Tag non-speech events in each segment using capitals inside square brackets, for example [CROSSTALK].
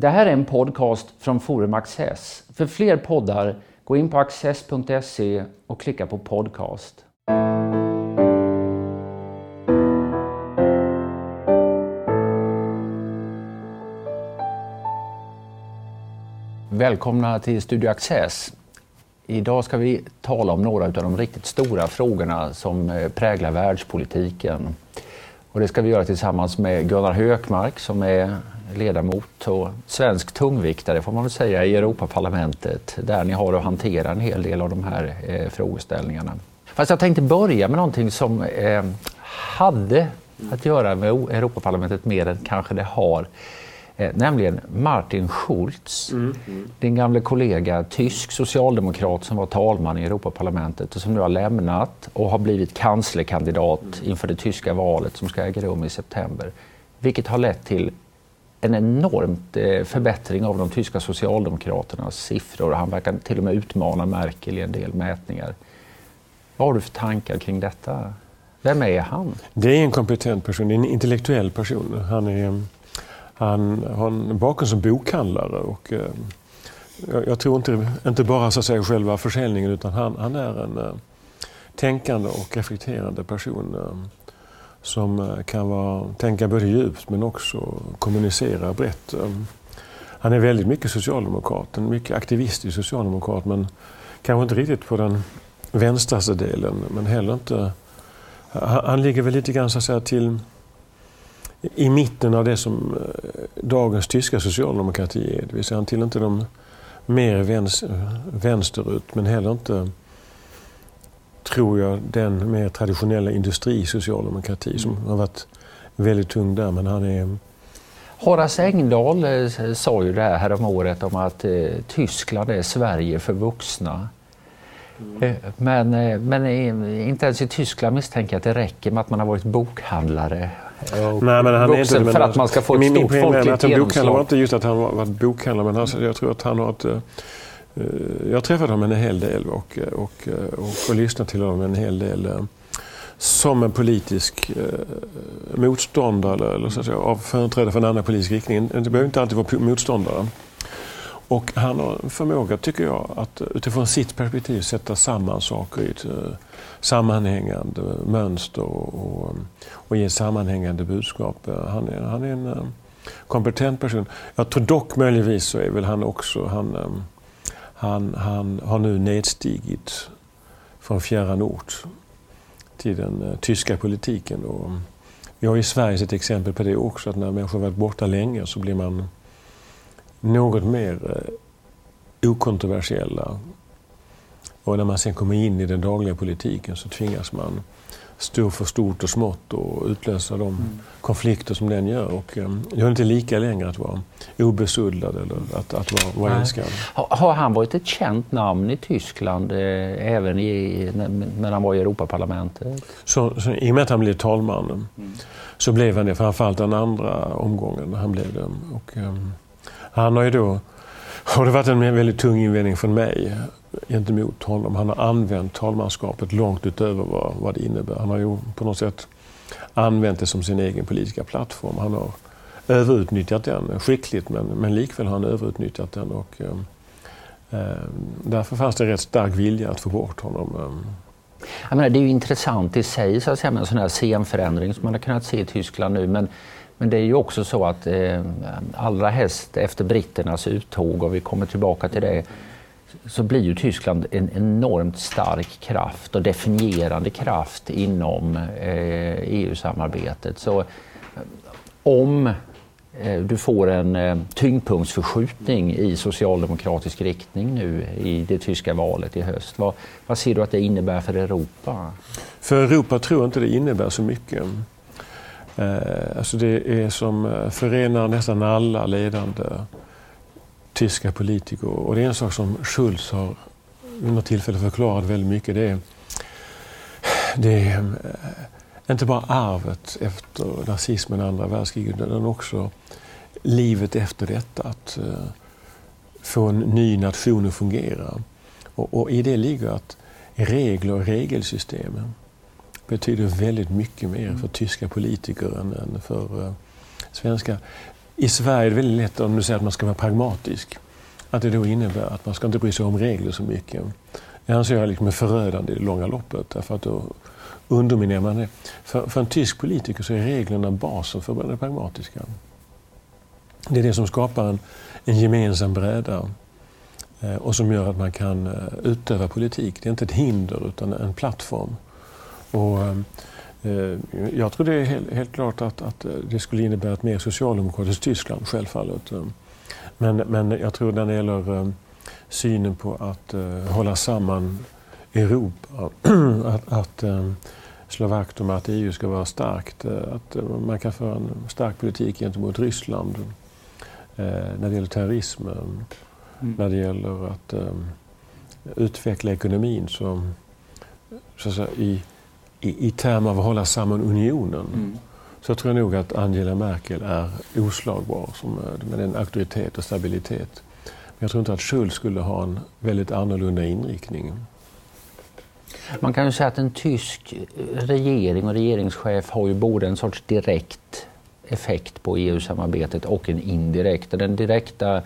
Det här är en podcast från Forum Access. För fler poddar, gå in på access.se och klicka på podcast. Välkomna till Studio Access. Idag ska vi tala om några av de riktigt stora frågorna som eh, präglar världspolitiken. Och det ska vi göra tillsammans med Gunnar Hökmark som är ledamot och svensk tungviktare får man väl säga i Europaparlamentet där ni har att hantera en hel del av de här eh, frågeställningarna. Fast jag tänkte börja med någonting som eh, hade att göra med Europaparlamentet mer än kanske det har. Eh, nämligen Martin Schulz, mm, mm. din gamle kollega, tysk socialdemokrat som var talman i Europaparlamentet och som nu har lämnat och har blivit kanslerkandidat mm. inför det tyska valet som ska äga rum i september. Vilket har lett till en enormt eh, förbättring av de tyska socialdemokraternas siffror. Han verkar till och med utmana Merkel i en del mätningar. Vad har du för tankar kring detta? Vem är han? Det är en kompetent person, en intellektuell person. Han, är, eh, han har en bakgrund som bokhandlare. Och, eh, jag tror inte, inte bara så att säga, själva försäljningen utan han, han är en tänkande och reflekterande person som eh, kan vara, tänka både djupt men också kommunicera brett. Ehm, han är väldigt mycket socialdemokrat, en mycket aktivistisk socialdemokrat men kanske inte riktigt på den vänstraste delen men heller inte... Eh, han ligger väl lite grann så att säga till i mitten av det som eh, dagens tyska socialdemokrati är. Det vill säga han tillhör inte de mer vänsterut men heller inte tror jag, den mer traditionella industrisocialdemokrati mm. som har varit väldigt tung där. Men han är... Horace Engdahl eh, sa ju det här häromåret om att eh, Tyskland är Sverige för vuxna. Mm. Eh, men, eh, men inte ens i Tyskland misstänker jag att det räcker med att man har varit bokhandlare Nej, men han är inte, för att man ska få ett min, stort folkligt genomslag. Bokhandlare var inte just att han varit bokhandlare, men alltså, jag tror att han har ett Eh, jag träffade honom en hel del och, eh, och, eh, och, och lyssnade till honom en hel del som en politisk eh, motståndare eller så att säga, av företrädare för en annan politisk riktning. Det behöver inte alltid vara motståndare. Och han har en förmåga, tycker jag, att utifrån sitt perspektiv sätta samman saker i ett sammanhängande mönster och, och, och ge sammanhängande budskap. Han är, han är en kompetent person. Jag tror dock möjligtvis så är väl han också, han, han, han har nu nedstigit från fjärran ort till den uh, tyska politiken. Och vi har i Sverige ett exempel på det också, att när människor varit borta länge så blir man något mer uh, okontroversiella. Och när man sen kommer in i den dagliga politiken så tvingas man stå för stort och smått och utlösa de mm. konflikter som den gör. Och, um, det är inte lika längre att vara obesuddlad eller att, att vara, vara älskad. Har, har, han varit ett känt namn i Tyskland eh, även i, när han var i Europaparlamentet? Så, så, I och med att han blev talman mm. så blev han det, framförallt den andra omgången. Han blev det. Och, um, han har ju då har det varit en väldigt tung invändning från mig gentemot honom. Han har använt talmanskapet långt utöver vad, vad det innebär. Han har ju på något sätt använt det som sin egen politiska plattform. Han har överutnyttjat den skickligt men, men likväl har han överutnyttjat den. Och, eh, därför fanns det en rätt stark vilja att få bort honom. Ehm. Jag menar, det är ju intressant i sig så att säga, med en sån här scenförändring som man har kunnat se i Tyskland nu. Men, men det är ju också så att eh, allra helst efter britternas uttåg, och vi kommer tillbaka till det, så blir ju Tyskland en enormt stark kraft och definierande kraft inom eh, EU-samarbetet. Så eh, om eh, du får en eh, tyngdpunktsförskjutning i socialdemokratisk riktning nu i det tyska valet i höst. Vad, vad ser du att det innebär för Europa? För Europa tror jag inte det innebär så mycket. Eh, alltså det är som förenar nästan alla ledande tyska politiker. Och det är en sak som Schulz har vid något tillfälle förklarat väldigt mycket. Det är, det är eh, inte bara arvet efter nazismen och andra världskriget utan också livet efter detta. Att eh, få en ny nation att fungera. Och, och, i det ligger att regler och regelsystem betyder väldigt mycket mer för tyska politiker än, för eh, svenska i Sverige är det väldigt lätt om du säger att man ska vara pragmatisk. Att det då innebär att man ska inte bry sig om regler så mycket. Det anser jag liksom är förödande i det långa loppet. Därför att då underminerar man det. För, för en tysk politiker så är reglerna basen för det pragmatiska. Det är det som skapar en, en gemensam bräda eh, och som gör att man kan eh, utöva politik. Det är inte ett hinder utan en plattform. Och, eh, jag tror det är helt, helt klart att, att, det skulle innebära ett mer socialdemokratiskt Tyskland, självfallet. Men, men jag tror när det gäller synen på att hålla samman Europa, [CLEARS THROAT] att, att slå vakt om att EU ska vara starkt, att man kan föra en stark politik gentemot Ryssland när det gäller terrorism, mm. när det gäller att utveckla ekonomin så, så att säga, i i, i termer av att hålla samman unionen mm. så tror jag nog att Angela Merkel är oslagbar som, med den auktoritet och stabilitet. Men jag tror inte att Schulz skulle ha en väldigt annorlunda inriktning. Man kan ju säga att en tysk regering och regeringschef har ju både en sorts direkt effekt på EU-samarbetet och en indirekt. Den direkta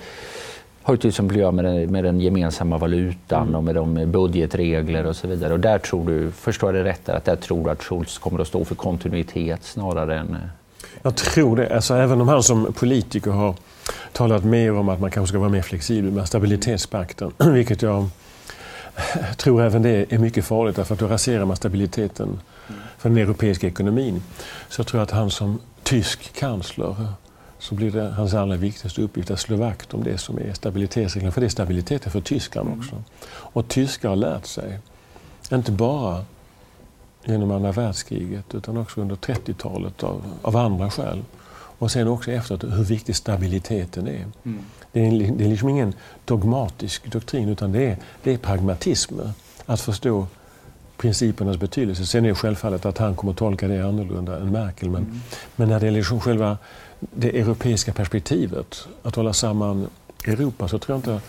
har till exempel att göra med den, med den gemensamma valutan mm. och med de budgetregler och så vidare. Och där tror du, förstår jag det rätt, att där tror du att Schultz kommer att stå för kontinuitet snarare än... Eh, jag tror det. Alltså, även om han som politiker har talat mer om att man kanske ska vara mer flexibel med stabilitetspakten, [CLEARS THROAT] vilket jag tror även det är mycket farligt därför att då raserar man stabiliteten för den europeiska ekonomin. Så jag tror att han som tysk kansler så blir det hans allra viktigaste uppgift att slå vakt om det som är stabilitetsreglerna. För det är stabiliteten för Tyskland mm. också. Och tyskar har lärt sig, inte bara genom andra världskriget utan också under 30-talet av, av andra skäl. Och sen också efteråt hur viktig stabiliteten är. Mm. Det, är det är liksom ingen dogmatisk doktrin utan det är, det är pragmatism. Att förstå principernas betydelse. Sen är det självfallet att han kommer att tolka det annorlunda än Merkel. Men, mm. men när det gäller liksom själva det europeiska perspektivet, att hålla samman Europa, så tror jag, inte,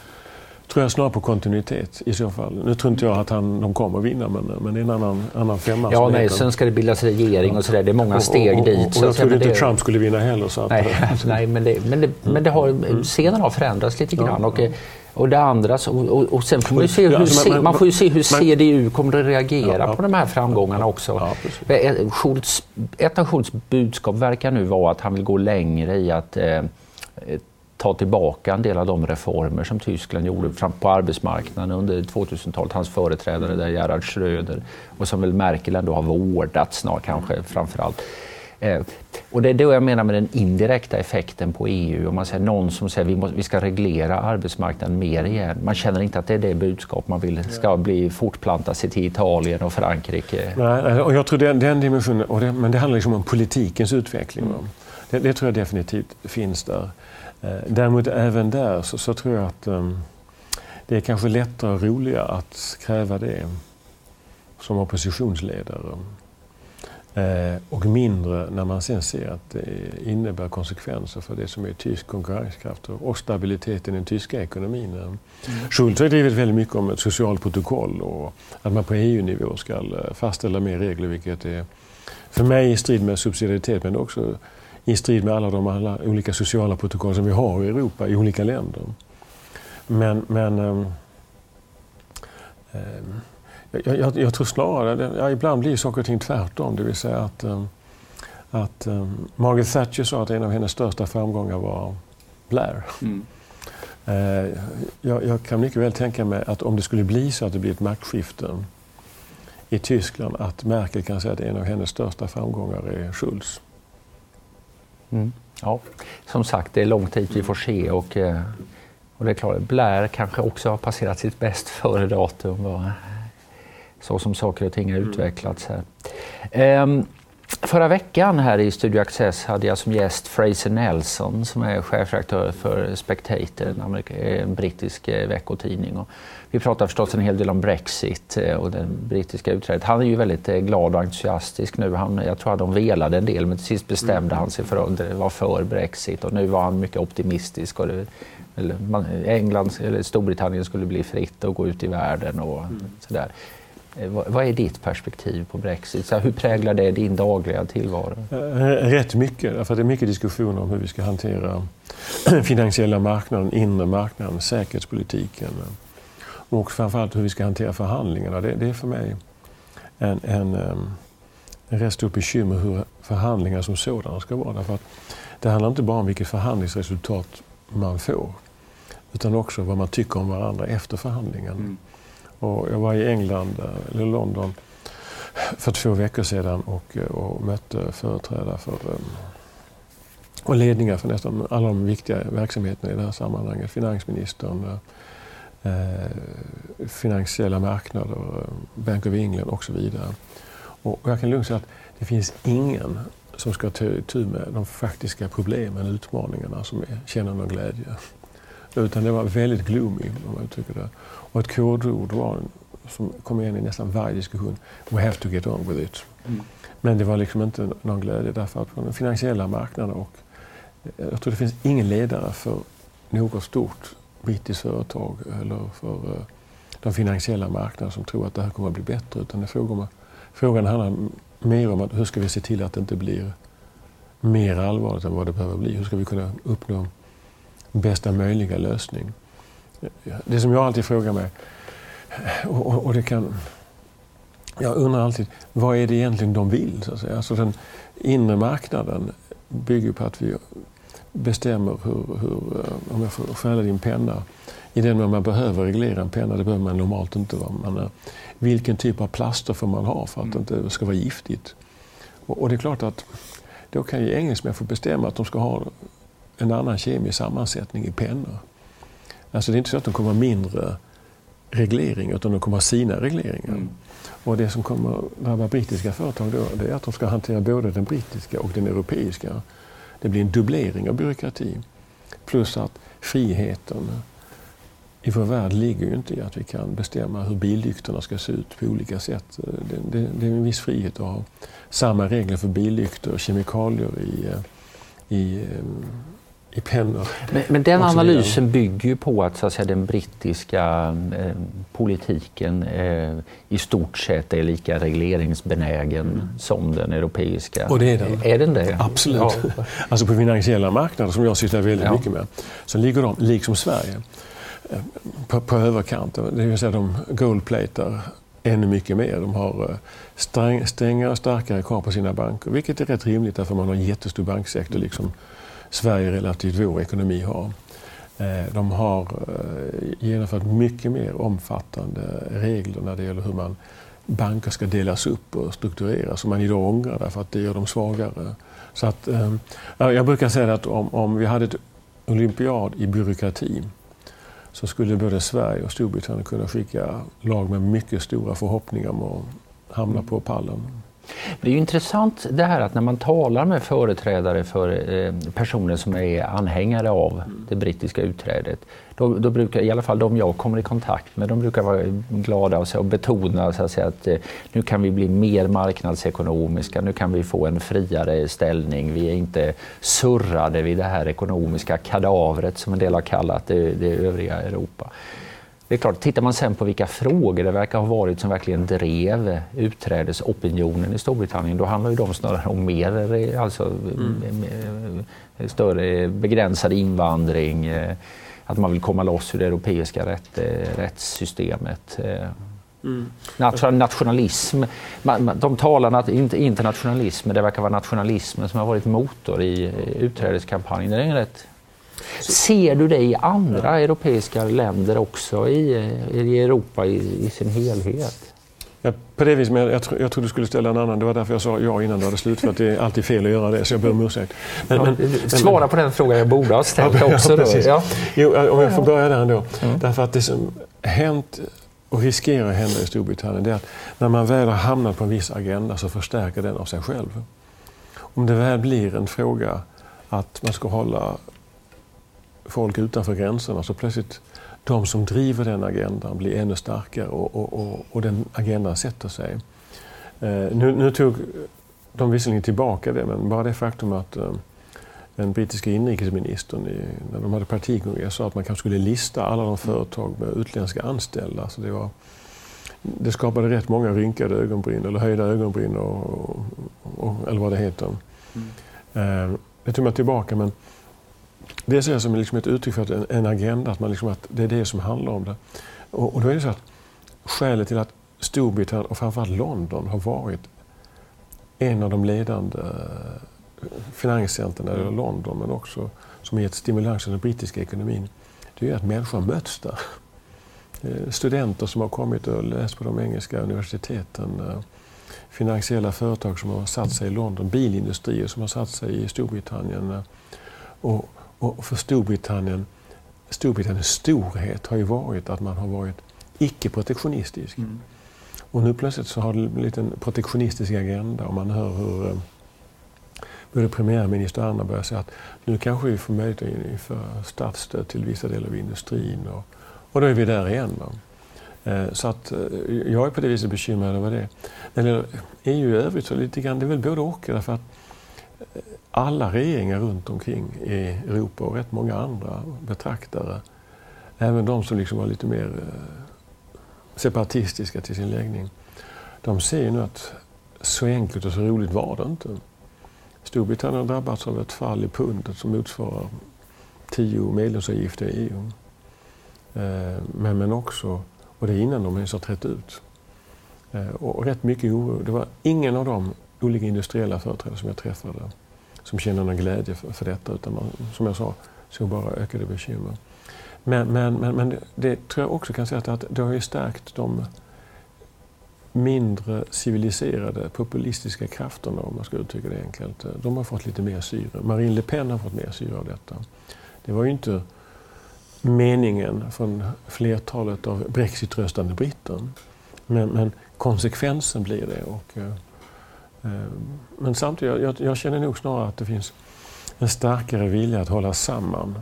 tror jag snarare på kontinuitet i så fall. Nu tror inte jag att han, de kommer att vinna, men, men det är en annan, annan femma. Ja, nej, sen ska det bildas regering och sådär. Det är många steg och, och, dit. Och, och jag trodde inte det... Trump skulle vinna heller. Så att, nej, [LAUGHS] nej, men, det, men, det, men det har, mm. scenen har förändrats lite grann. Ja, och, ja. Och det andra, och, och sen får man ju se hur, alltså, man, man, får ju se hur CDU kommer att reagera ja, på de här framgångarna också. Ja, eh, Schultz, ett av Schultz budskap verkar nu vara att han vill gå längre i att eh, ta tillbaka en del av de reformer som Tyskland gjorde på arbetsmarknaden under 2000-talet. Hans företrädare där, Gerhard Schröder, och som väl Merkel ändå har vårdat snart kanske framför allt. Eh, och det är det jag menar med den indirekta effekten på EU. Om man säger någon som säger att vi, måste, vi ska reglera arbetsmarknaden mer igen. Man känner inte att det är det budskap man vill ska bli fortplanta sig till Italien och Frankrike. Nej, och jag tror den, den dimensionen, och det, men det handlar liksom om politikens utveckling. Mm. Det, det, tror jag definitivt finns där. Eh, däremot även där så, så tror jag att um, det är kanske lättare och roligare att kräva det som oppositionsledare. Eh, och mindre när man sen ser att det innebär konsekvenser för det som är tysk konkurrenskraft och stabiliteten i den tyska ekonomin. Mm. Schultz har drivit väldigt mycket om ett socialt protokoll och att man på EU-nivå ska eh, fastställa mer regler, vilket är för mig i strid med subsidiaritet men också i strid med alla de alla olika sociala protokoll som vi har i Europa, i olika länder. Men, men ähm, ähm, jag, jag, jag, tror snarare, ja, ibland blir saker och ting tvärtom. Det vill säga att, um, att um, Margaret Thatcher sa att en av hennes största framgångar var Blair. Mm. Uh, jag, jag, kan mycket väl tänka mig att om det skulle bli så att det blir ett maktskifte i Tyskland, att Merkel kan säga att en av hennes största framgångar är Schulz. Mm. Ja, som sagt, det är långt dit vi får se och, eh, och det är klart, Blair kanske också har passerat sitt bäst före-datum så som saker och ting har utvecklats här. Um, Förra veckan här i Studio Access hade jag som gäst Fraser Nelson som är chefredaktör för Spectator, en, en brittisk eh, veckotidning. Och vi pratar förstås en hel del om Brexit eh, och det brittiska utträdet. Han är ju väldigt eh, glad och entusiastisk nu. Han, jag tror att de velade en del men till sist bestämde han sig för att vara för Brexit och nu var han mycket optimistisk. Och det, eller England eller Storbritannien skulle bli fritt och gå ut i världen och mm. sådär. Eh, vad är ditt perspektiv på Brexit? Så hur präglar det din dagliga tillvaro? Eh, rätt mycket. För det är mycket diskussioner om hur vi ska hantera [CLEARS THROAT] finansiella marknaden, inre marknaden, säkerhetspolitiken och framförallt hur vi ska hantera förhandlingarna. Det, det är för mig en, en, en rätt stort bekymmer hur förhandlingar som sådana ska vara. Därför att det handlar inte bara om vilket förhandlingsresultat man får utan också vad man tycker om varandra efter förhandlingen. Mm. Och jag var i England, eh, eller London, för två veckor sedan och, eh, och mötte företrädare för eh, och ledningar för nästan alla de viktiga verksamheterna i det här sammanhanget. Finansministern, eh, finansiella marknader, Bank of England och så vidare. Och jag kan lugnt säga att det finns ingen som ska ta itu med de faktiska problemen, och utmaningarna, som är, känner någon glädje. Utan det var väldigt gloomy, om man uttrycker det. Och ett kodord var, som kom igen i nästan varje diskussion, we have to get on with it. Mm. Men det var liksom inte någon glädje därför att på den finansiella marknaden och jag tror det finns ingen ledare för något stort brittiskt företag eller för uh, de finansiella marknaderna som tror att det här kommer att bli bättre. Utan det frågan, om, frågan handlar mer om att hur ska vi se till att det inte blir mer allvarligt än vad det behöver bli. Hur ska vi kunna uppnå bästa möjliga lösning? Det som jag alltid frågar mig, och, och det kan... Jag undrar alltid, vad är det egentligen de vill? Så att säga? Alltså den inre marknaden bygger på att vi bestämmer hur, hur om jag får fälla din penna, i den mån man behöver reglera en penna, det behöver man normalt inte. Va? Man, vilken typ av plaster får man ha för att mm. det inte ska vara giftigt? Och, och, det är klart att då kan ju engelsmän få bestämma att de ska ha en annan kemisk sammansättning i pennor. Alltså det är inte så att de kommer ha mindre regleringar utan de kommer ha sina regleringar. Mm. Och det som kommer drabba brittiska företag då, det är att de ska hantera både den brittiska och den europeiska. Det blir en dubblering av byråkrati. Plus att friheten i vår värld ligger ju inte i att vi kan bestämma hur billyktorna ska se ut på olika sätt. Det, det, det är en viss frihet att ha samma regler för billyktor och kemikalier i, i i pennor. Men, men den analysen bygger ju på att, så att säga, den brittiska eh, politiken eh, i stort sett är lika regleringsbenägen mm. som den europeiska. Och det är den. Är den det? Absolut. Ja. Alltså på finansiella marknader som jag sysslar väldigt ja. mycket med så ligger de, liksom Sverige, eh, på, på överkant. Det vill säga de goldplatar ännu mycket mer. De har eh, sträng, strängare och starkare krav på sina banker, vilket är rätt rimligt därför man har en jättestor banksektor liksom Sverige relativt vår ekonomi har. Eh, de har eh, genomfört mycket mer omfattande regler när det gäller hur man banker ska delas upp och struktureras som man idag ångrar därför att det gör dem svagare. Så att, eh, jag brukar säga att om, om vi hade ett olympiad i byråkrati så skulle både Sverige och Storbritannien kunna skicka lag med mycket stora förhoppningar om att hamna på pallen. Det är ju intressant det här att när man talar med företrädare för eh, personer som är anhängare av det brittiska utträdet, då, då, brukar i alla fall de jag kommer i kontakt med, de brukar vara glada och, så, och betona så att, säga, att eh, nu kan vi bli mer marknadsekonomiska, nu kan vi få en friare ställning, vi är inte surrade vid det här ekonomiska kadavret som en del har kallat det, det övriga Europa. Det är klart, tittar man sen på vilka frågor det verkar ha varit som verkligen drev utträdesopinionen i Storbritannien, då handlar ju de snarare om mer, alltså mm. större begränsad invandring, eh, att man vill komma loss ur det europeiska rätt, eh, rättssystemet. Eh, mm. Nationalism, de talar inte internationalism, men det verkar vara nationalismen som har varit motor i utträdeskampanjen. Det är en rätt Ser du det i andra europeiska länder också, i, i Europa i, i sin helhet? Ja, på det viset, men jag, jag, jag trodde du skulle ställa en annan. Det var därför jag sa ja innan du hade slut. För att det är alltid fel att göra det, så jag ber om ursäkt. Men, ja, men, svara men, på den frågan jag borde ha ställt ja, [LAUGHS] också. Ja, ja. Jo, om jag får börja där ändå. Mm. Därför att det som hänt och riskerar att hända i Storbritannien, det är att när man väl har hamnat på en viss agenda så förstärker den av sig själv. Om det väl blir en fråga att man ska hålla folk utanför gränserna så plötsligt de som driver den agendan blir ännu starkare och, och, och, och den agendan sätter sig. Eh, nu, nu, tog de visserligen tillbaka det, men bara det faktum att eh, den brittiska inrikesministern i, när de hade partikongress sa att man kanske skulle lista alla de företag med utländska anställda. Så det var det skapade rätt många rynkade ögonbryn eller höjda ögonbryn och, och, eller vad det heter. Mm. Eh, det tog man tillbaka men det ser jag som liksom ett uttryck för att en, en agenda, att, man liksom, att det är det som handlar om det. Och, och då är det så att skälet till att Storbritannien och framförallt London har varit en av de ledande eh, finanscentren, eller London, men också som gett stimulans till den brittiska ekonomin, det är att människor har mötts där. Eh, studenter som har kommit och läst på de engelska universiteten, eh, finansiella företag som har satt sig i London, bilindustrier som har satt sig i Storbritannien. Och, och för Storbritannien, Storbritanniens storhet har ju varit att man har varit icke-protektionistisk. Mm. Och nu plötsligt så har det blivit en protektionistisk agenda och man hör hur både premiärminister och andra börjar säga att nu kanske vi får möjlighet att införa statsstöd till vissa delar av industrin. Och, och då är vi där igen. Va? Eh, så att eh, jag är på det viset bekymrad över det. När det gäller EU i övrigt så lite grann, det är väl både och. Därför att eh, alla regeringar runt omkring i Europa och rätt många andra betraktare, även de som liksom var lite mer eh, separatistiska till sin läggning, de ser nu att så enkelt och så roligt var det inte. Storbritannien har drabbats av ett fall i pundet som motsvarar tio medlemsavgifter i EU. Eh, men, men också, och det är innan de ens har trätt ut. Eh, och rätt mycket oro. Det var ingen av dem olika industriella företrädare som jag träffade som kände någon glädje för, för detta, utan man, som jag sa, såg bara ökade bekymmer. Men, men, men, men det tror jag också kan säga att det har ju stärkt de mindre civiliserade populistiska krafterna, om man ska uttrycka det enkelt, de har fått lite mer syre. Marine Le Pen har fått mer syre av detta. Det var ju inte meningen från flertalet av Brexit-röstande britter. Men, men, konsekvensen blir det. Och, eh, men samtidigt, jag, jag, känner nog snarare att det finns en starkare vilja att hålla samman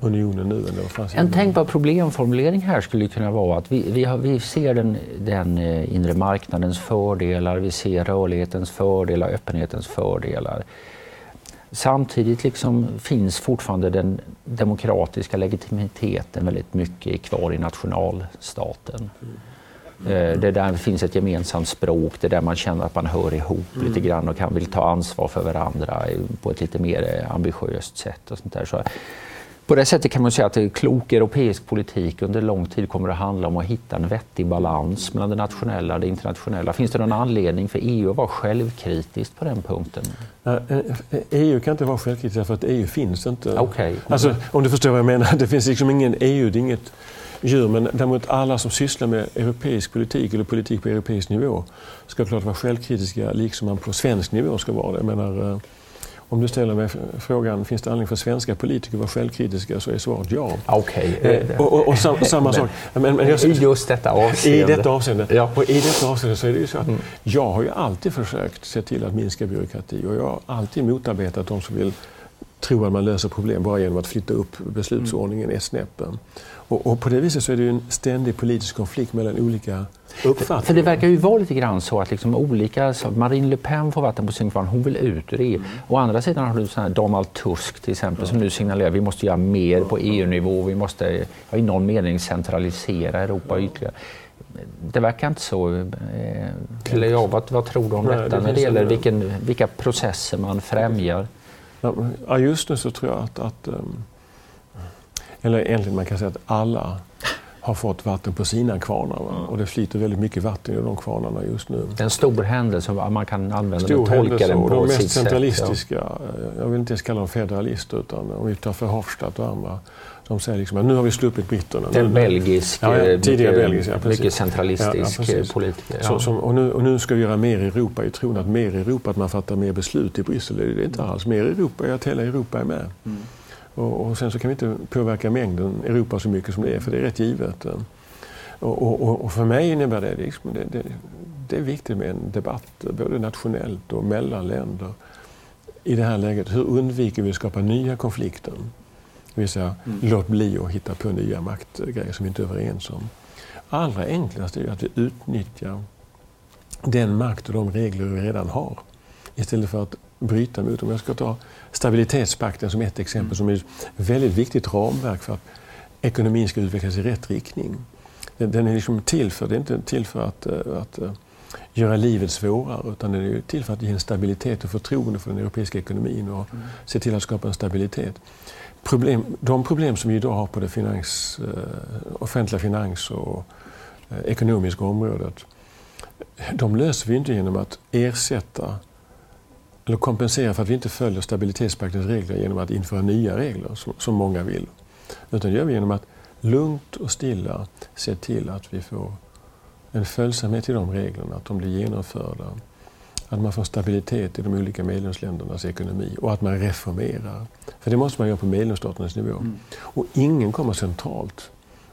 unionen nu än det fanns En tänkbar problemformulering här skulle kunna vara att vi, vi, har, vi ser den, den eh, inre marknadens fördelar, vi ser rörlighetens fördelar, öppenhetens fördelar. Samtidigt liksom finns fortfarande den demokratiska legitimiteten väldigt mycket kvar i nationalstaten. Mm. Det där finns ett gemensamt språk, det där man känner att man hör ihop mm. lite grann och kan vill ta ansvar för varandra på ett lite mer ambitiöst sätt. Och sånt där. Så på det sättet kan man säga att klok europeisk politik under lång tid kommer att handla om att hitta en vettig balans mellan det nationella och det internationella. Finns det någon anledning för EU att vara självkritiskt på den punkten? EU kan inte vara självkritiskt för att EU finns inte. Okay. Alltså, om du förstår vad jag menar. [LAUGHS] Det finns liksom ingen EU, det är inget djur. Men däremot alla som sysslar med europeisk politik eller politik på europeisk nivå ska klart vara självkritiska liksom man på svensk nivå ska vara det. Jag menar, eh, om du ställer mig frågan, finns det anledning för svenska politiker att vara självkritiska, så är svaret ja. Okay. Eh, och, och, och sam, samma sak. Men, men jag, I just detta avseende? I detta avseende. Ja. Och i detta avseende så är det ju så att mm. jag har ju alltid försökt se till att minska byråkrati och jag har alltid motarbetat de som vill tro att man löser problem bara genom att flytta upp beslutsordningen mm. ett snäpp. Och, och, på det viset så är det ju en ständig politisk konflikt mellan olika uppfattningar. För det verkar ju vara lite grann så att liksom olika, så Marine Le Pen får vatten på sin kvarn, hon vill ut ur EU. Mm. Å andra sidan har du sån här Donald Tusk till exempel ja. som nu signalerar att vi måste göra mer på EU-nivå, vi måste ja, i någon mening centralisera Europa ytterligare. Det verkar inte så. Eh, eller ja, vad, vad tror du om Nej, detta det när det gäller vilken, vilka processer man främjar? Ja, just nu så tror jag att, att um, eller egentligen man kan säga att alla har fått vatten på sina kvarnar. Mm. Och det flyter väldigt mycket vatten i de kvarnarna just nu. En stor händelse, man kan använda stor den och tolka den på de mest centralistiska, ja. jag vill inte ens kalla dem federalister, utan om vi tar Verhofstadt och andra, de säger liksom att nu har vi sluppit britterna. En belgisk, ja, ja, tidigare mycket, belgisk, ja, mycket centralistisk ja, politiker. Så, som, och, nu, och nu ska vi göra mer i Europa i tron att mer i Europa, att man fattar mer beslut i Bryssel. Det är inte alls. Mer i Europa är att hela Europa är med. Mm. Och, och, sen så kan vi inte påverka mängden Europa så mycket som det är, för det är rätt givet. Och, och, och för mig innebär det, liksom, det, det, det är viktigt med en debatt, både nationellt och mellan länder i det här läget. Hur undviker vi att skapa nya konflikter? Det vill säga, mm. låt bli att hitta på nya maktgrejer som vi inte är överens om. Allra enklast är att vi utnyttjar den makt och de regler vi redan har istället för att bryta mot dem. Jag ska ta stabilitetspakten som ett exempel mm. som är ett väldigt viktigt ramverk för att ekonomin ska utvecklas i rätt riktning. den är liksom till för, det är inte till för att, att göra livet svårare utan den är till för att ge en stabilitet och förtroende för den europeiska ekonomin och mm. se till att skapa en stabilitet. Problem, de problem som vi idag har på det finans, offentliga finans och ekonomiska området de löser vi inte genom att ersätta eller kompensera för att vi inte följer stabilitetspaktens regler genom att införa nya regler, som, som många vill. Utan det gör vi genom att lugnt och stilla se till att vi får en följsamhet till de reglerna, att de blir genomförda. Att man får stabilitet i de olika medlemsländernas ekonomi och att man reformerar. För det måste man göra på medlemsstaternas nivå. Mm. Och ingen kommer centralt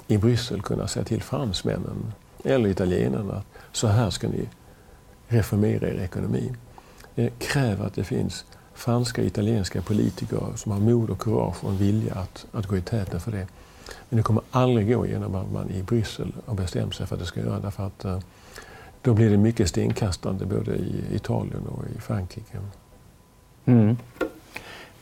i Bryssel kunna säga till fransmännen eller italienarna så här ska ni reformera er ekonomi. Det kräver att det finns franska och italienska politiker som har mod och kurage och en vilja att, att gå i täten för det. Men det kommer aldrig gå genom att man i Bryssel har bestämt sig för att det ska göra därför att uh, då blir det mycket stenkastande både i Italien och i Frankrike. Mm.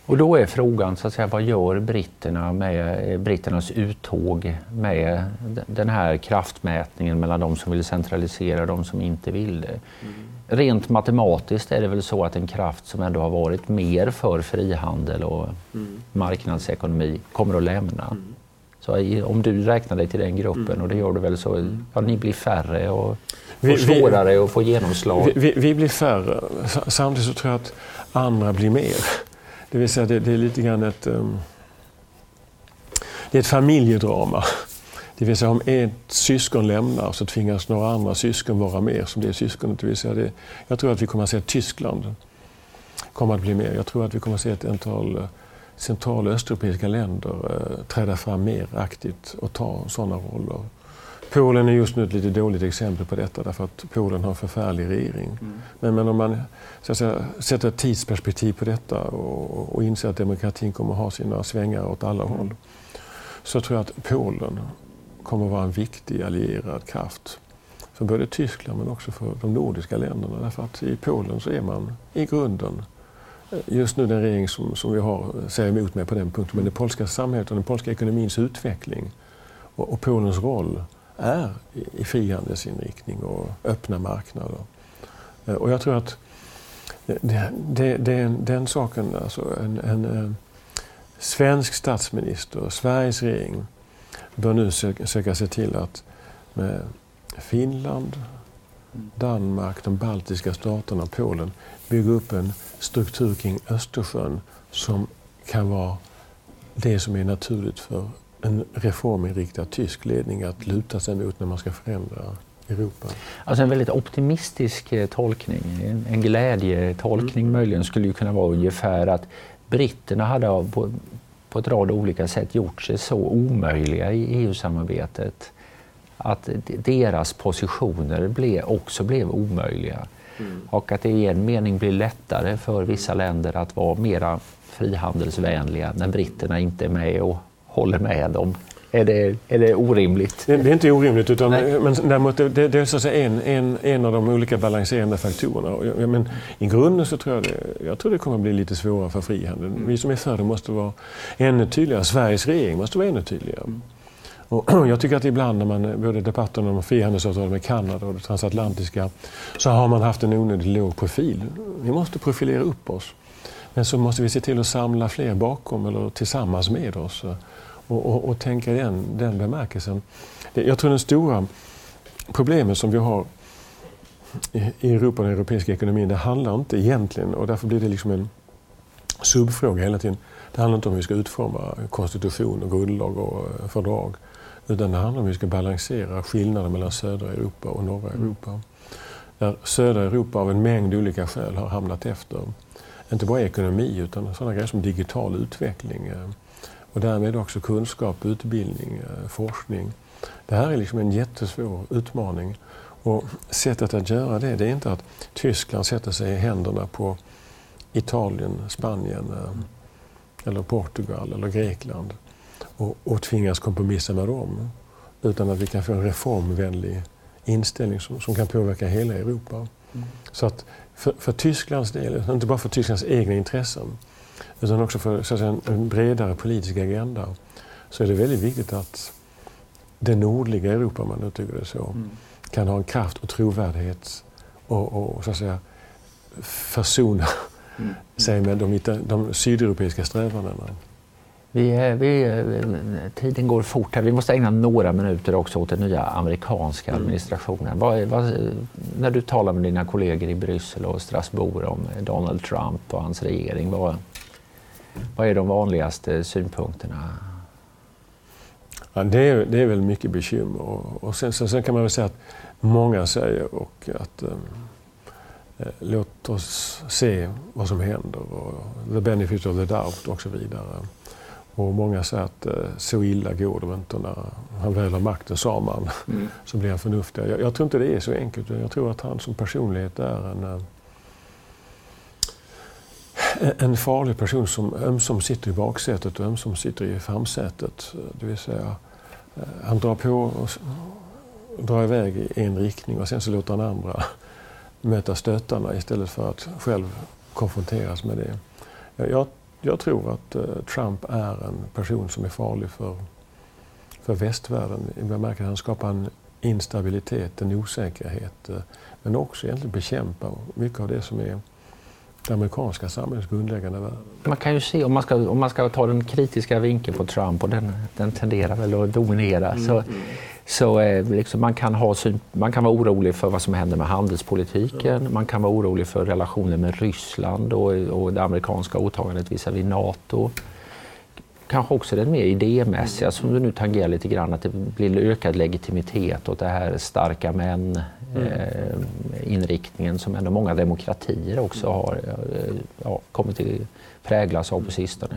Och då är frågan, så att säga, vad gör britterna med eh, britternas uttåg med den här kraftmätningen mellan de som vill centralisera och de som inte vill det? Mm. Rent matematiskt är det väl så att en kraft som ändå har varit mer för frihandel och mm. marknadsekonomi kommer att lämna. Mm. Så om du räknar dig till den gruppen mm. och det gör du väl så, mm. ja, ni blir färre och får svårare att få genomslag. Vi, vi, vi blir färre. Samtidigt så tror jag att andra blir mer. Det vill säga det, det är lite grann ett, um, det är ett familjedrama. Det vill säga om ett syskon lämnar så tvingas några andra syskon vara med som det syskonet. Det vill säga det, jag tror att vi kommer att se att Tyskland kommer att bli mer. Jag tror att vi kommer att se ett antal eh, central och östeuropeiska länder uh, träda fram mer aktivt och ta sådana roller. Polen är just nu ett lite dåligt exempel på detta därför att Polen har en förfärlig regering. Mm. Men, men, om man så att säga, sätter ett tidsperspektiv på detta och, och inser att demokratin kommer att ha sina svängar åt alla mm. håll så tror jag att Polen kommer att vara en viktig allierad kraft för både Tyskland men också för de nordiska länderna. Därför att i Polen så är man i grunden eh, just nu den regering som, som vi har eh, säger emot mig på den punkten. Men det polska samhället och den polska ekonomins utveckling och, och Polens roll är i frihandelsinriktning och öppna marknader. Eh, och jag tror att det, det, det, den saken, alltså en, en, en svensk statsminister, Sveriges regering, bör nu söka, söka se till att med Finland, Danmark, de baltiska staterna och Polen bygga upp en struktur kring Östersjön som kan vara det som är naturligt för en reforminriktad tysk ledning att luta sig mot när man ska förändra Europa? Alltså en väldigt optimistisk eh, tolkning, en glädjetolkning mm. möjligen skulle ju kunna vara ungefär att britterna hade på, på ett rad olika sätt gjort sig så omöjliga i EU-samarbetet att deras positioner också blev omöjliga. Mm. Och att det i en mening blir lättare för vissa länder att vara mera frihandelsvänliga när britterna inte är med och håller med dem. Är det, är det orimligt? Det, det är inte orimligt, utan, men däremot det, det, det är så att säga en, en, en av de olika balanserande faktorerna. Jag, men I grunden så tror jag det, jag tror det kommer att bli lite svårare för frihandeln. Mm. Vi som är för det måste vara ännu tydligare. Sveriges regering måste vara ännu tydligare. Och [CLEARS THROAT] jag tycker att ibland när man, både debatten om frihandelsavtal med Kanada och det transatlantiska, så har man haft en onödigt låg profil. Vi måste profilera upp oss. Men så måste vi se till att samla fler bakom eller tillsammans med oss och, och, och tänka i den, den bemärkelsen. Jag tror den stora problemet som vi har i Europa och den europeiska ekonomin, det handlar inte egentligen, och därför blir det liksom en subfråga hela tiden. Det handlar inte om hur vi ska utforma konstitution och grundlag och eh, fördrag. Utan det handlar om hur vi ska balansera skillnaden mellan södra Europa och norra Europa. Där södra Europa av en mängd olika skäl har hamnat efter inte bara ekonomi utan sådana grejer som digital utveckling eh, och därmed också kunskap, utbildning, eh, forskning. Det här är liksom en jättesvår utmaning. Och sättet att göra det, det är inte att Tyskland sätter sig i händerna på Italien, Spanien eh, eller Portugal eller Grekland och, och tvingas kompromissa med dem. Utan att vi kan få en reformvänlig inställning som, som kan påverka hela Europa. Mm. Så att för, för, Tysklands del, inte bara för Tysklands egna intressen, utan också för så att säga, en bredare politisk agenda, så är det väldigt viktigt att det nordliga Europa, om man uttrycker det så, mm. kan ha en kraft och trovärdighet och, och så att säga försona mm. sig med de, de sydeuropeiska strävandena. Vi, vi, tiden går fort här. Vi måste ägna några minuter också åt den nya amerikanska mm. administrationen. Vad, vad, när du talar med dina kollegor i Bryssel och Strasbourg om Donald Trump och hans regering, vad, vad är de vanligaste synpunkterna? Ja, det, är, det är väl mycket bekymmer. Och, och sen, sen, kan man väl säga att många säger och att um, låt oss se vad som händer och the benefit of the doubt och så vidare. Och många säger att eh, så illa går det inte när han väl har makten, sa man. Mm. [LAUGHS] Så blir han förnuftig. Jag, jag, tror inte det är så enkelt. Jag tror att han som personlighet är en, eh, en farlig person som ömsom sitter i baksätet och ömsom sitter i framsätet. Det vill säga, eh, han drar på och drar iväg i en riktning och sen så låter han andra [LAUGHS] möta stötarna istället för att själv konfronteras med det. Jag, jag tror att uh, Trump är en person som är farlig för, för västvärlden i bemärkelsen att han skapar en instabilitet, en osäkerhet, uh, men också egentligen bekämpar mycket av det som är det amerikanska samhällets grundläggande värden. Man kan ju se, om man ska, om man ska ta den kritiska vinkeln på Trump, och den, den tenderar väl att dominera, mm. så, så eh, liksom man, kan ha man kan vara orolig för vad som händer med handelspolitiken, man kan vara orolig för relationen med Ryssland och, och det amerikanska åtagandet visavi NATO kanske också den mer idémässiga som du nu tangerar lite grann, att det blir ökad legitimitet åt det här starka män mm. eh, inriktningen som ändå många demokratier också har eh, ja, kommit att präglas av på sistone.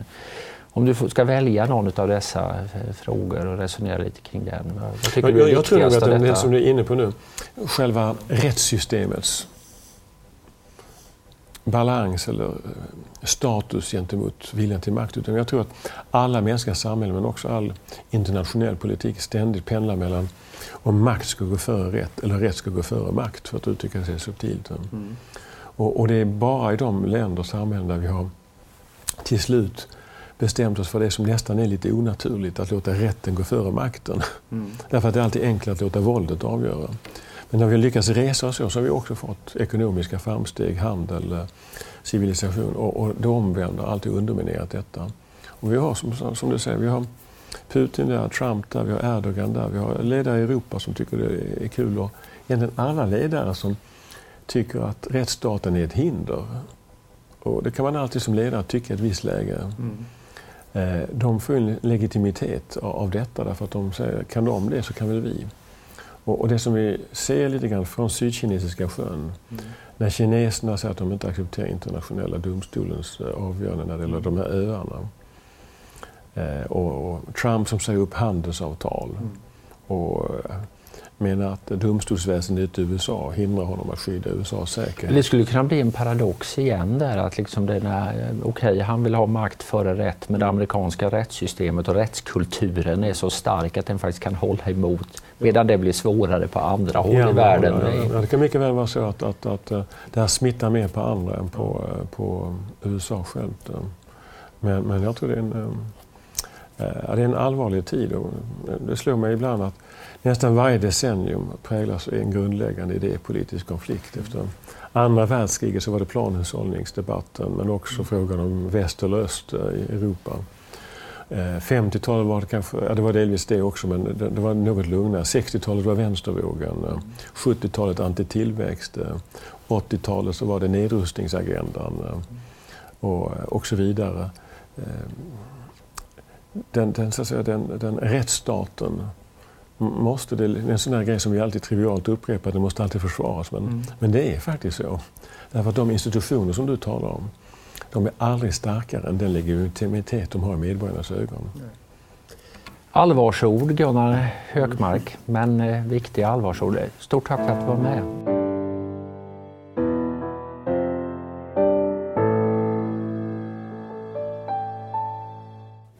Om du ska välja någon av dessa eh, frågor och resonera lite kring den. Vad tycker jag, du är jag tror att det, det som du är inne på nu, själva rättssystemets balans eller eh, status gentemot viljan till makt. Utan jag tror att alla mänskliga samhällen, men också all internationell politik, ständigt pendlar mellan om makt ska gå före rätt eller rätt ska gå före makt, för att uttrycka sig subtilt. Mm. Och, och, det är bara i de länder och samhällen där vi har till slut bestämt oss för det som nästan är lite onaturligt, att låta rätten gå före makten. Mm. [LAUGHS] Därför att det är alltid enklare att låta våldet avgöra. Men när vi lyckas resa oss så, så har vi också fått ekonomiska framsteg, handel, eh, civilisation och, och det omvända har alltid underminerat detta. Och vi har som, som du säger, vi har Putin där, Trump där, vi har Erdogan där, vi har ledare i Europa som tycker det är kul och egentligen alla ledare som tycker att rättsstaten är ett hinder. Och det kan man alltid som ledare tycka i ett visst läge. Mm. Eh, de får en legitimitet av detta därför att de säger, kan de det så kan väl vi. Och, och det som vi ser lite grann från Sydkinesiska sjön, mm. när kineserna säger att de inte accepterar internationella domstolens eh, avgörande när det gäller de här öarna. Eh, och, och, Trump som säger upp handelsavtal. Mm. Och, menar att domstolsväsendet i USA hindrar honom att skydda USAs säkerhet. Det skulle kunna bli en paradox igen där att liksom den är, okej, okay, han vill ha makt före rätt men det amerikanska rättssystemet och rättskulturen är så stark att den faktiskt kan hålla emot medan det blir svårare på andra håll ja, i världen. Ja, det kan mycket väl vara så att, att, att eh, det här smittar mer på andra än på, eh, på USA självt. Men, men jag tror det är en, eh, det är en allvarlig tid och det slår mig ibland att nästan varje decennium präglas av en grundläggande idépolitisk konflikt. Efter andra världskriget så var det planhushållningsdebatten men också frågan om väst eller öst i Europa. 50-talet eh, var det kanske, ja det var delvis det också, men det, det var något lugnare. 60-talet var vänstervågen, 70-talet antitillväxt, 80-talet så var det nedrustningsagendan och, och så vidare. Eh, den, den, så att säga, den, den rättsstaten måste, det är en sån där grej som vi alltid trivialt upprepar, det måste alltid försvaras. Men, mm. men det är faktiskt så. Därför att de institutioner som du talar om, de är aldrig starkare än den legitimitet de har i medborgarnas ögon. Allvarsord Gunnar Hökmark, men eh, viktiga allvarsord. Stort tack för att du var med.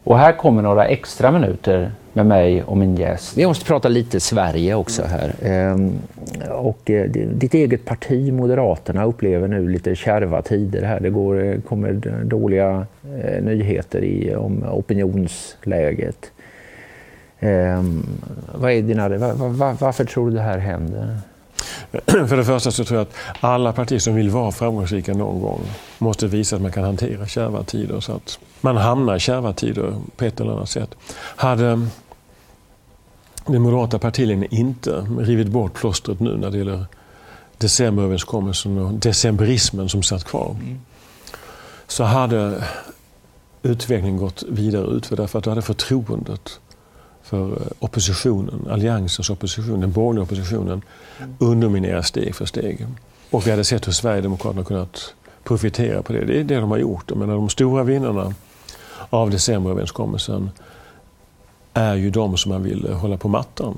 Och här kommer några extra minuter med mig och min gäst. Vi måste prata lite Sverige också här. Ehm, och eh, ditt eget parti, Moderaterna, upplever nu lite kärva tider här. Det går, eh, kommer dåliga eh, nyheter i, om opinionsläget. Eh, vad är dina, var, var, varför tror du det här händer? [CLEARS THROAT] För det första så tror jag att alla partier som vill vara framgångsrika någon gång måste visa att man kan hantera kärva tider så att man hamnar i kärva tider på ett eller annat sätt. Hade den moderata partiledningen inte rivit bort plåstret nu när det gäller decemberöverenskommelsen och decemberismen som satt kvar mm. så hade utvecklingen gått vidare ut för därför att då hade förtroendet för eh, oppositionen, alliansens opposition, den borgerliga oppositionen mm. undermineras steg för steg. Och vi hade sett hur Sverigedemokraterna kunnat profitera på det. Det är det de har gjort. Menar, de stora vinnarna av decemberöverenskommelsen är ju de som man vill hålla på mattan.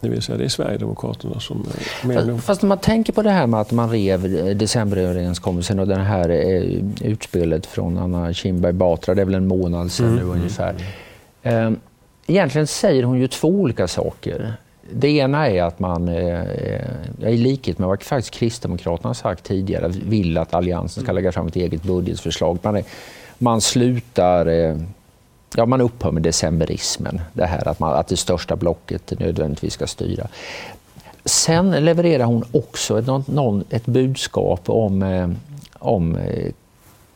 Det vill säga det är Sverigedemokraterna som... Fast, fast om man tänker på det här med att man rev decemberöverenskommelsen och det här eh, utspelet från Anna Kinberg Batra, det är väl en månad sedan mm. nu ungefär. Eh, egentligen säger hon ju två olika saker. Det ena är att man, eh, i likhet med vad faktiskt Kristdemokraterna sagt tidigare, vill att Alliansen ska lägga fram ett eget budgetförslag. Man, man slutar eh, ja, man upphör med decemberismen, det här att, man, att det största blocket nödvändigtvis ska styra. Sen levererar hon också ett, någon, ett budskap om, eh, om eh,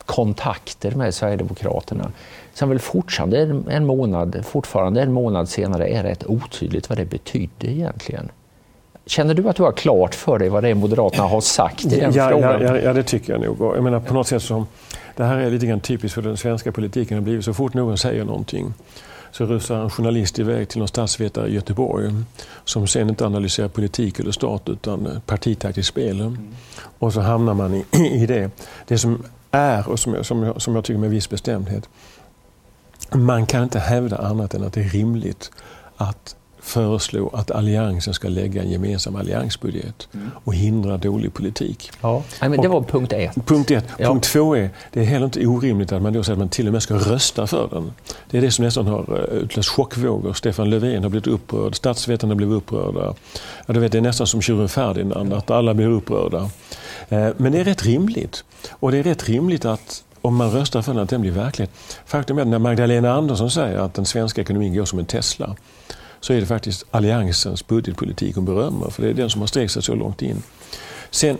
kontakter med Sverigedemokraterna som väl fortfarande en, månad, fortfarande en månad senare är rätt otydligt vad det betydde egentligen. Känner du att du har klart för dig vad det är Moderaterna har sagt i den ja, frågan? Ja, ja, det tycker jag nog. Jag menar, på något sätt som det här är lite grann typiskt för den svenska politiken. Det blivit så fort någon säger någonting så rusar en journalist iväg till någon statsvetare i Göteborg som sen inte analyserar politik eller stat utan partitaktiskt spel. Och så hamnar man i, i det. Det som är, och som som, jag, som jag tycker med viss bestämdhet, man kan inte hävda annat än att det är rimligt att föreslå att alliansen ska lägga en gemensam alliansbudget och hindra dålig politik. Ja. Nej, men det var punkt ett. Punkt ett. Ja. Punkt två är, det är heller inte orimligt att man då säger att man till och med ska rösta för den. Det är det som nästan har eh, utlöst chockvågor. Stefan Löfven har blivit upprörd, statsvetarna blev upprörda. Ja, du vet, det är nästan som tjuren Ferdinand, att alla blir upprörda. Eh, men det är rätt rimligt. Och det är rätt rimligt att om man röstar för den, att den blir verklighet. Faktum är att när Magdalena Andersson säger att den svenska ekonomin går som en Tesla så är det faktiskt Alliansens budgetpolitik hon berömmer, för det är den som har sträckt sig så långt in. Sen,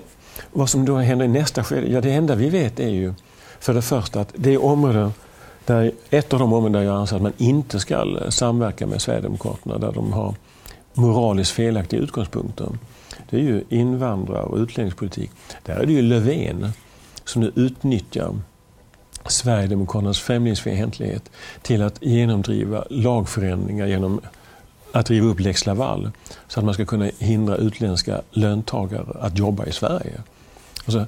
vad som då händer i nästa skede? Ja, det enda vi vet är ju för det första att det område där, ett av de områden där jag anser att man inte ska eh, samverka med Sverigedemokraterna, där de har moraliskt felaktiga utgångspunkter, det är ju invandrar och utlänningspolitik. Där är det ju Löfven som nu utnyttjar Sverigedemokraternas främlingsfientlighet till att genomdriva lagförändringar genom att riva upp lex Laval så att man ska kunna hindra utländska löntagare att jobba i Sverige. Alltså,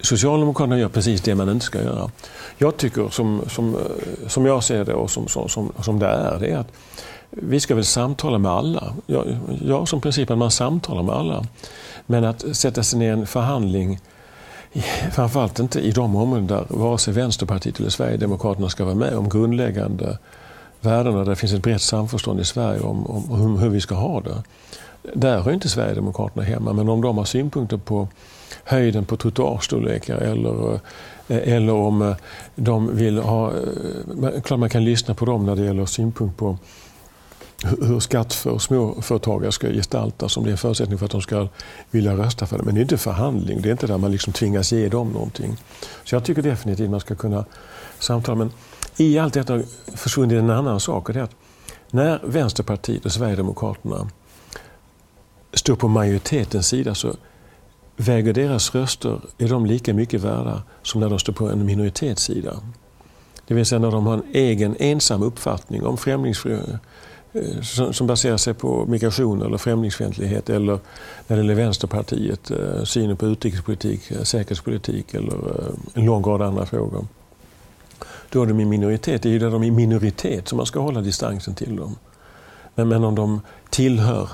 Socialdemokraterna gör precis det man inte ska göra. Jag tycker, som, som, eh, som jag ser det och som, som, som det är, det är att vi ska väl samtala med alla. Jag, jag som princip att man samtalar med alla. Men att sätta sig ner i en förhandling, framförallt inte i de områden där vare sig Vänsterpartiet eller Sverigedemokraterna ska vara med om grundläggande värdena där det finns ett brett samförstånd i Sverige om, om hur vi ska ha det. Där hör inte Sverigedemokraterna hemma, men om de har synpunkter på höjden på trottoarstorlekar eller, eh, eller om eh, de vill ha... Eh, klart man kan lyssna på dem när det gäller synpunkt på hur skatt för småföretagare ska gestaltas, om det är en förutsättning för att de ska vilja rösta för det. Men det är inte förhandling, det är inte där man liksom tvingas ge dem någonting. Så jag tycker definitivt att man ska kunna samtala. Men i allt detta har försvunnit en annan sak. Och det är att när Vänsterpartiet och Sverigedemokraterna står på majoritetens sida så väger deras röster, är de lika mycket värda som när de står på en minoritetssida. Det vill säga när de har en egen ensam uppfattning om främlingsfrågor eh, som baserar sig på migration eller främlingsfientlighet eller när det gäller Vänsterpartiet, eh, synen på utrikespolitik, eh, säkerhetspolitik eller en lång rad andra frågor då är de i minoritet. Det är ju där de är i minoritet som man ska hålla distansen till dem. Men, men om de tillhör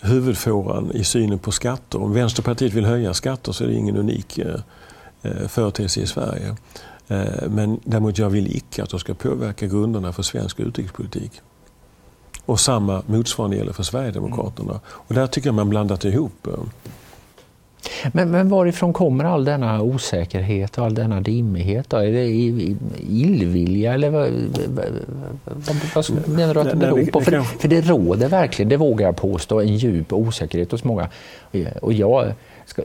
huvudfåran i synen på skatter. Om Vänsterpartiet vill höja skatter så är det ingen unik eh, eh företeelse i Sverige. Eh, men däremot jag vill icke att de ska påverka grunderna för svensk utrikespolitik. Och samma motsvarande gäller för Sverigedemokraterna. Och där tycker jag man blandat ihop. Eh. Men, men varifrån kommer all denna osäkerhet och all denna dimmighet? Då? Är det illvilja eller vad, vad, vad menar du att det beror på? För, för det råder verkligen, det vågar jag påstå, en djup osäkerhet hos många. Och jag,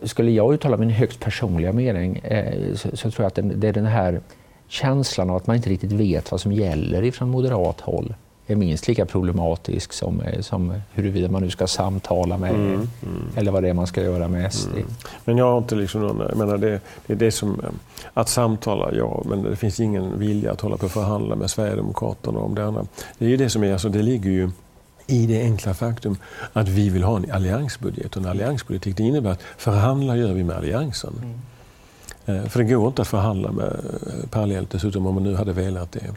skulle jag uttala min högst personliga mening eh, så, så, tror jag att det är den här känslan av att man inte riktigt vet vad som gäller ifrån moderat håll är minst lika problematisk som, eh, som huruvida man nu ska samtala med mm, mm. eller vad det är man ska göra med SD. Mm. Men jag har inte liksom någon, jag menar det, det är det som, eh, att samtala, ja, men det finns ingen vilja att hålla på och förhandla med Sverigedemokraterna om det andra. Det är ju det som är, alltså det ligger ju i det enkla faktum att vi vill ha en alliansbudget. Och en allianspolitik det innebär att förhandla gör vi med alliansen. Eh, för det går inte att förhandla med eh, parallellt dessutom om man nu hade velat det.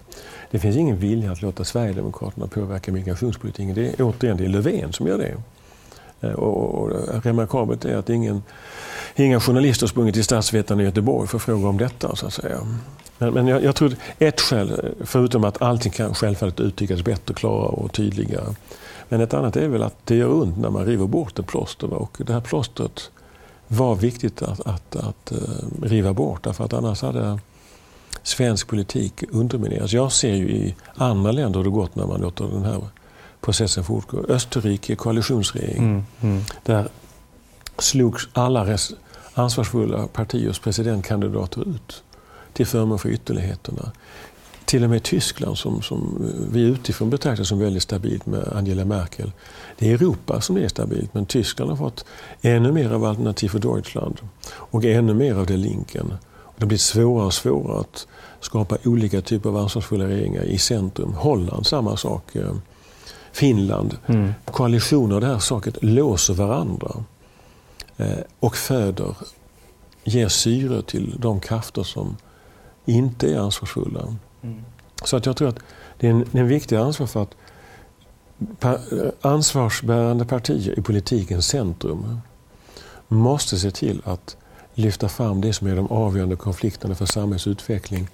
Det finns ingen vilja att låta Sverigedemokraterna påverka migrationspolitiken. Det är återigen det är Löfven som gör det. Eh, och, och, och remarkabelt är att ingen, inga journalister sprungit till Statsvetarna i Göteborg för att fråga om detta. Så att säga. Men, men jag, jag, tror ett skäl, förutom att allting kan självfallet uttryckas bättre, klarare och tydligare. Men ett annat är väl att det gör ont när man river bort ett plåster. Och det här plåstret var viktigt att, att, att uh, riva bort därför att annars hade svensk politik undermineras. Jag ser ju i andra länder hur det gått när man låter den här processen fortgå. Österrike, koalitionsregering. Mm, mm. Där slogs alla ansvarsfulla partiers presidentkandidater ut till förmån för ytterligheterna. Till och med Tyskland, som, som vi utifrån betraktar som väldigt stabilt med Angela Merkel. Det är Europa som är stabilt, men Tyskland har fått ännu mer av Alternativ för Deutschland och ännu mer av det Linken. Det blir svårare och svårare att skapa olika typer av ansvarsfulla regeringar i centrum. Holland, samma sak. Eh, Finland. Mm. Koalitioner av det här saket låser varandra eh, och föder, ger syre till de krafter som inte är ansvarsfulla. Mm. Så att jag tror att det är en, en viktig ansvar för att pa, ansvarsbärande partier i politikens centrum måste se till att lyfta fram det som är de avgörande konflikterna för samhällsutveckling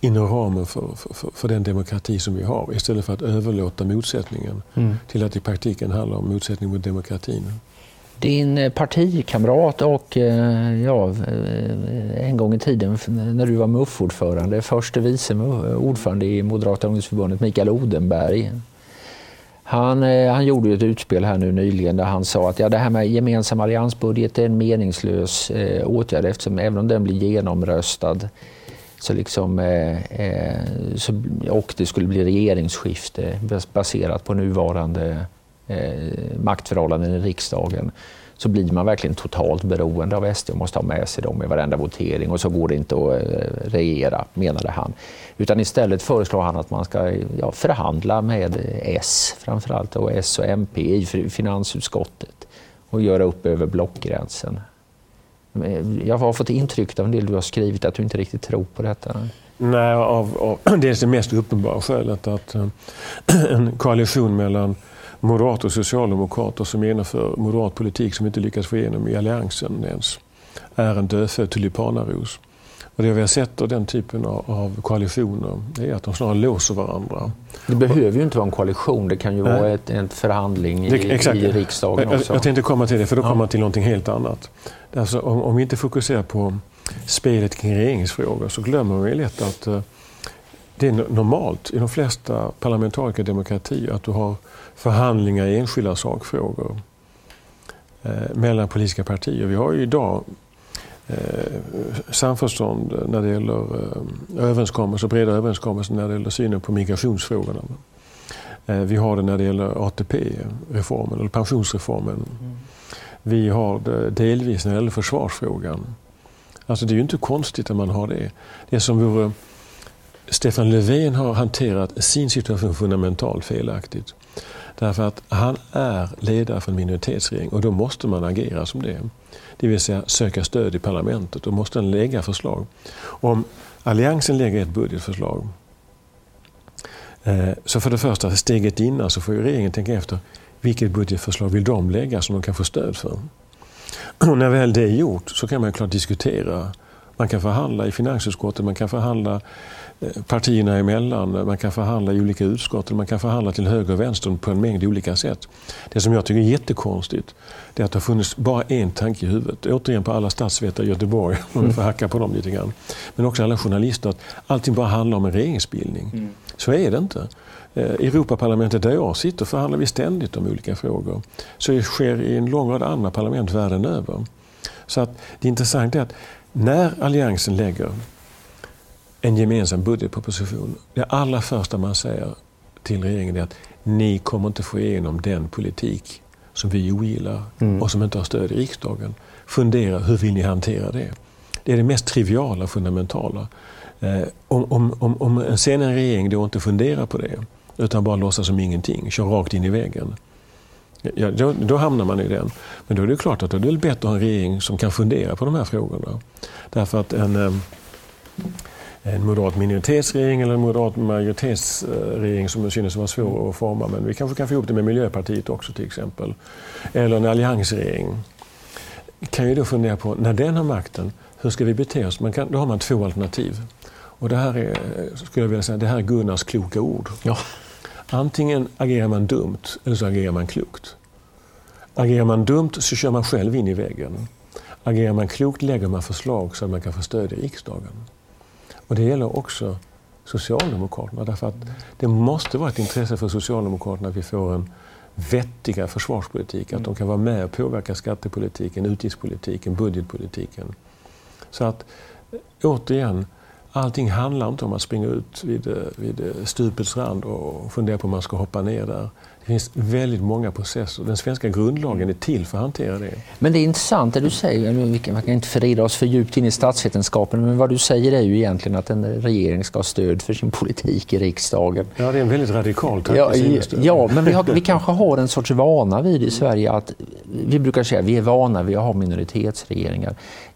inom ramen för, för, för, den demokrati som vi har istället för att överlåta motsättningen mm. till att i praktiken handla om motsättning mot demokratin. Din eh, partikamrat och eh, ja, eh, en gång i tiden när du var MUF-ordförande, förste vice ordförande i Moderata ungdomsförbundet, Mikael Odenberg. Han, han gjorde ett utspel här nu nyligen där han sa att ja, det här med gemensam alliansbudget är en meningslös eh, åtgärd eftersom även om den blir genomröstad så liksom, eh, så, och det skulle bli regeringsskifte baserat på nuvarande eh, maktförhållanden i riksdagen så blir man verkligen totalt beroende av SD och måste ha med sig dem i varenda votering och så går det inte att eh, regera, menade han. Utan istället föreslår han att man ska ja, förhandla med S framförallt och S och MP i finansutskottet och göra upp över blockgränsen. Eh, jag har fått intrycket av en del du har skrivit att du inte riktigt tror på detta. Nej, av, av dels [CLEARS THROAT] det mest uppenbara skälet att eh, [CLEARS THROAT] en koalition mellan moderater och socialdemokrater som genomför moderat politik som inte lyckas få igenom i alliansen ens är en dödfödd tulipanaros. Och det vi har sett av den typen av koalitioner är att de snarare låser varandra. Det behöver ju inte vara en koalition, det kan ju Nej. vara ett, en förhandling i, det, i riksdagen också. Jag, jag tänkte komma till det, för då kommer man till någonting helt annat. Alltså, om, om vi inte fokuserar på spelet kring regeringsfrågor så glömmer vi lätt att uh, det är normalt i de flesta parlamentariska demokratier att du har förhandlingar i enskilda sakfrågor eh, mellan politiska partier. Vi har ju idag eh, samförstånd när det gäller eh, överenskommelser, breda överenskommelser när det gäller synen på migrationsfrågorna. Vi har det när det gäller ATP-reformen eller pensionsreformen. Mm. Vi har det delvis när det gäller försvarsfrågan. Alltså det är ju inte konstigt att man har det. Det som vore Stefan Löfven har hanterat sin situation fundamentalt felaktigt. Därför att han är ledare för en minoritetsregering och då måste man agera som det. Det vill säga söka stöd i parlamentet. Då måste han lägga förslag. Om Alliansen lägger ett budgetförslag eh, så för det första, steget innan så får regeringen tänka efter vilket budgetförslag vill de lägga som de kan få stöd för. Och när väl det är gjort så kan man klart diskutera. Man kan förhandla i finansutskottet, man kan förhandla partierna emellan. Man kan förhandla i olika utskott. Man kan förhandla till höger och vänster på en mängd olika sätt. Det som jag tycker är jättekonstigt det är att det har funnits bara en tanke i huvudet. Återigen på alla statsvetare i Göteborg, om vi får hacka på dem lite grann. Men också alla journalister. att Allting bara handlar om en regeringsbildning. Mm. Så är det inte. Eh, Europaparlamentet där jag sitter förhandlar vi ständigt om olika frågor. Så det sker i en lång rad andra parlament världen över. Så att det intressanta är att när Alliansen lägger en gemensam budgetproposition, det allra första man säger till regeringen är att ni kommer inte få igenom den politik som vi ogillar mm. och som inte har stöd i riksdagen. Fundera, hur vill ni hantera det? Det är det mest triviala fundamentala. Eh, om, om, om, en regering då inte funderar på det utan bara låtsas som ingenting, kör rakt in i väggen. Ja, då, då, hamnar man i den. Men då är det klart att det är bättre att ha en regering som kan fundera på de här frågorna. Därför att en, eh, en moderat minoritetsregering eller en moderat majoritetsregering som synes vara svår att forma, men vi kanske kan få ihop det med Miljöpartiet också till exempel. Eller en alliansregering. Kan ju då fundera på, när den har makten, hur ska vi bete oss? Man kan, då har man två alternativ. Och det här är, skulle jag vilja säga, det här är Gunnars kloka ord. Ja. Antingen agerar man dumt eller så agerar man klokt. Agerar man dumt så kör man själv in i väggen. Agerar man klokt lägger man förslag så att man kan få stöd i riksdagen. Och det gäller också Socialdemokraterna. Därför att det måste vara ett intresse för Socialdemokraterna att vi får en vettiga försvarspolitik. Att de kan vara med och påverka skattepolitiken, utgiftspolitiken, budgetpolitiken. Så att återigen, allting handlar inte om att springa ut vid, vid stupets rand och fundera på om man ska hoppa ner där. Det finns väldigt många processer. Den svenska grundlagen är till för att hantera det. Men det är intressant det du säger. Vi kan inte förrida oss för djupt in i statsvetenskapen, men vad du säger är ju egentligen att en regering ska ha stöd för sin politik i riksdagen. Ja, det är en väldigt radikal tanke. Ja, ja, men vi, har, vi kanske har en sorts vana vid i Sverige att vi brukar säga att vi är vana vid att ha minoritetsregeringar.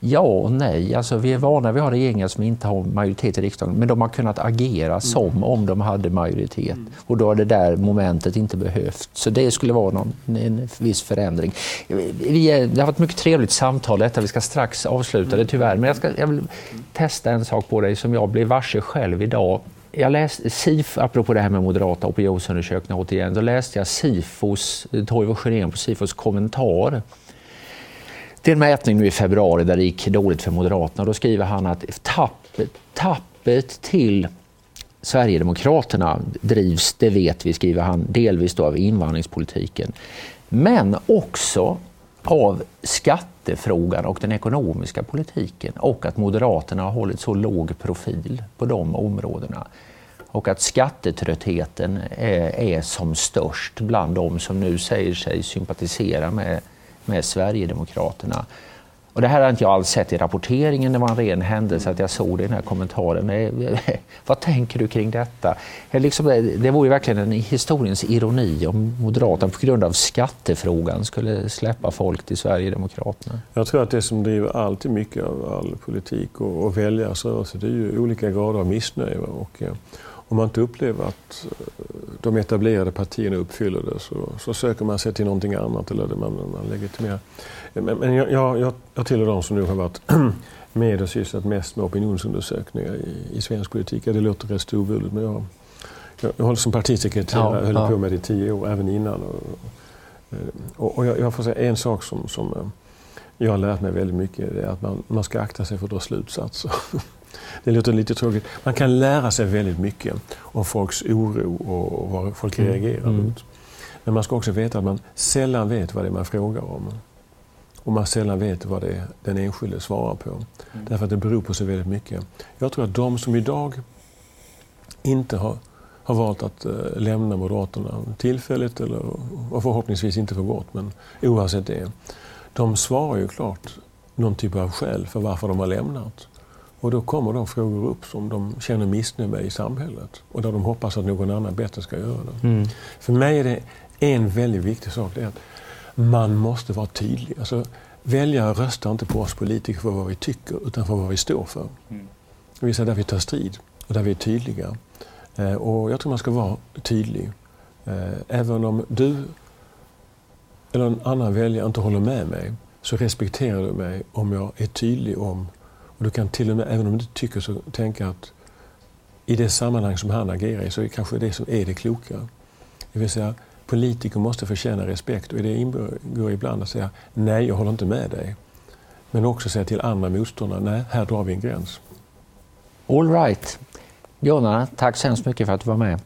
Ja och nej. Alltså, vi är vana vid att ha regeringar som inte har majoritet i riksdagen, men de har kunnat agera som om de hade majoritet. Och då har det där momentet inte behövt. Så det skulle vara någon, en viss förändring. Vi är, det har varit mycket trevligt samtal detta. Vi ska strax avsluta det tyvärr. Men jag, ska, jag vill testa en sak på dig som jag blev varse själv idag. Jag läste SIF, apropå det här med moderata opinionsundersökningar återigen, då läste jag Sifos, Toivo Sjörén på Sifos kommentar det är en mätning nu i februari där det gick dåligt för Moderaterna. Då skriver han att tappet, tappet till Sverigedemokraterna drivs, det vet vi, skriver han, delvis då av invandringspolitiken. Men också av skattefrågan och den ekonomiska politiken och att Moderaterna har hållit så låg profil på de områdena. Och att skattetröttheten är, är som störst bland de som nu säger sig sympatisera med, med Sverigedemokraterna. Och det här har inte jag alls sett i rapporteringen, det var en ren händelse att jag såg det i den här kommentaren. Men, eh, vad tänker du kring detta? Eh, liksom, eh, det vore verkligen en historiens ironi om Moderaterna på grund av skattefrågan skulle släppa folk till Sverigedemokraterna. Jag tror att det som driver alltid mycket av all politik och, och väljarrörelse det är ju olika grader av missnöje. Och, eh, om man inte upplever att eh, de etablerade partierna uppfyller det så, så söker man sig till någonting annat eller man, man legitimerar. Men, men jag, jag, jag tillhör de som nu har varit [CLEARS THROAT] med och sysslat mest med opinionsundersökningar i, i svensk politik. Ja, det låter rätt storvulet men jag, jag, jag håller som partisekreterare, ja, höll ja. på med det i tio år, även innan. Och, och, och jag, jag, får säga en sak som, som eh, jag har lärt mig väldigt mycket, det är att man, man ska akta sig för att dra slutsatser. [LAUGHS] Det låter lite tråkigt. Man kan lära sig väldigt mycket om folks oro och vad folk mm. reagerar mm. mot. Men man ska också veta att man sällan vet vad det är man frågar om. Och man sällan vet vad det är den enskilde svarar på. Mm. Därför att det beror på så väldigt mycket. Jag tror att de som idag inte har, har valt att uh, lämna Moderaterna tillfälligt eller, och förhoppningsvis inte för gott, men oavsett det. De svarar ju klart någon typ av skäl för varför de har lämnat. Och då kommer de frågor upp som de känner missnöje med i samhället och där de hoppas att någon annan bättre ska göra det. Mm. För mig är det en väldigt viktig sak. Det är att man måste vara tydlig. Alltså, väljare röstar inte på oss politiker för vad vi tycker utan för vad vi står för. Mm. Vi är där vi tar strid och där vi är tydliga. Eh, och jag tror man ska vara tydlig. Eh, även om du eller en annan väljare inte håller med mig så respekterar du mig om jag är tydlig om och du kan till och med, även om du inte tycker så, tänka att i det sammanhang som han agerar i så är det kanske det som är det kloka. Det vill säga, politiker måste förtjäna respekt och i det ingår ibland att säga nej, jag håller inte med dig. Men också säga till andra motståndare, nej, här drar vi en gräns. All right. Gunnar, tack så hemskt mycket för att du var med.